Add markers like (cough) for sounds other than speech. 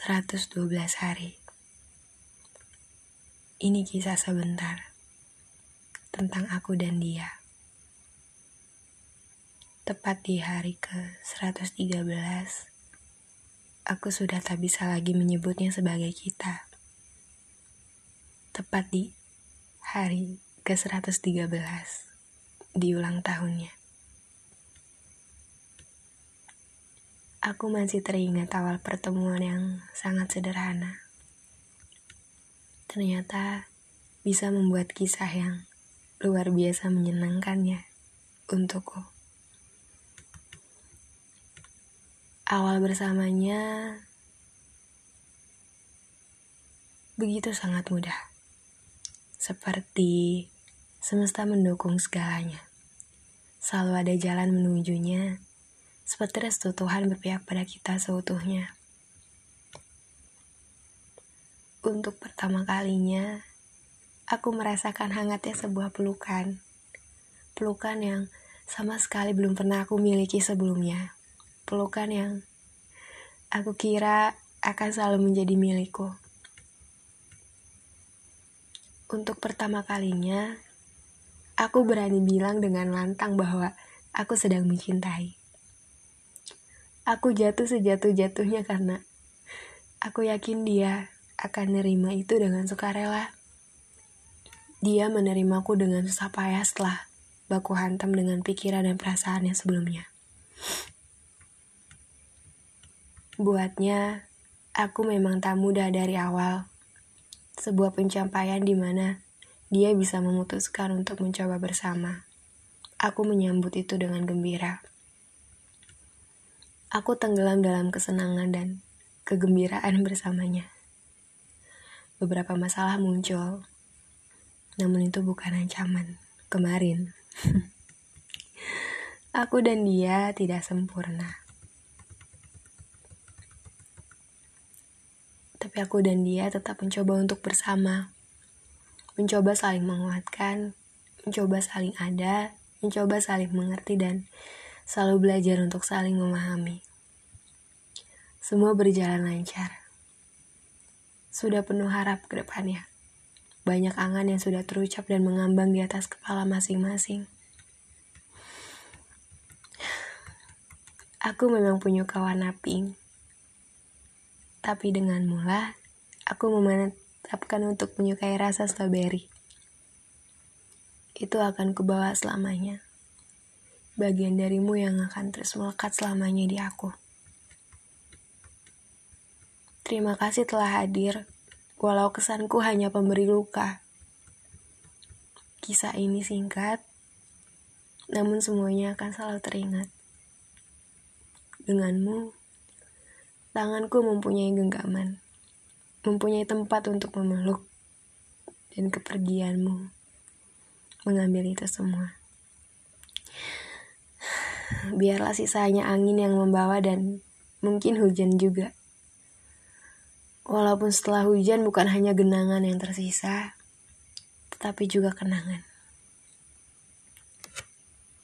112 hari. Ini kisah sebentar tentang aku dan dia. Tepat di hari ke-113, aku sudah tak bisa lagi menyebutnya sebagai kita. Tepat di hari ke-113 di ulang tahunnya. Aku masih teringat awal pertemuan yang sangat sederhana. Ternyata bisa membuat kisah yang luar biasa menyenangkannya untukku. Awal bersamanya begitu sangat mudah. Seperti semesta mendukung segalanya. Selalu ada jalan menujunya seperti restu Tuhan berpihak pada kita seutuhnya. Untuk pertama kalinya, aku merasakan hangatnya sebuah pelukan. Pelukan yang sama sekali belum pernah aku miliki sebelumnya. Pelukan yang aku kira akan selalu menjadi milikku. Untuk pertama kalinya, aku berani bilang dengan lantang bahwa aku sedang mencintai. Aku jatuh sejatuh-jatuhnya karena aku yakin dia akan nerima itu dengan sukarela. Dia menerimaku dengan susah payah setelah baku hantam dengan pikiran dan perasaannya sebelumnya. Buatnya, aku memang tak mudah dari awal. Sebuah pencapaian di mana dia bisa memutuskan untuk mencoba bersama. Aku menyambut itu dengan gembira. Aku tenggelam dalam kesenangan dan kegembiraan (laughs) bersamanya. Beberapa masalah muncul, namun itu bukan ancaman. Kemarin, (laughs) aku dan dia tidak sempurna. Tapi aku dan dia tetap mencoba untuk bersama. Mencoba saling menguatkan, mencoba saling ada, mencoba saling mengerti dan selalu belajar untuk saling memahami. Semua berjalan lancar. Sudah penuh harap ke depannya. Banyak angan yang sudah terucap dan mengambang di atas kepala masing-masing. Aku memang punya kawan naping. Tapi dengan mula, aku memanapkan untuk menyukai rasa strawberry. Itu akan kubawa selamanya bagian darimu yang akan terus melekat selamanya di aku. Terima kasih telah hadir, walau kesanku hanya pemberi luka. Kisah ini singkat, namun semuanya akan selalu teringat. Denganmu, tanganku mempunyai genggaman, mempunyai tempat untuk memeluk, dan kepergianmu mengambil itu semua biarlah sisanya angin yang membawa dan mungkin hujan juga. Walaupun setelah hujan bukan hanya genangan yang tersisa, tetapi juga kenangan.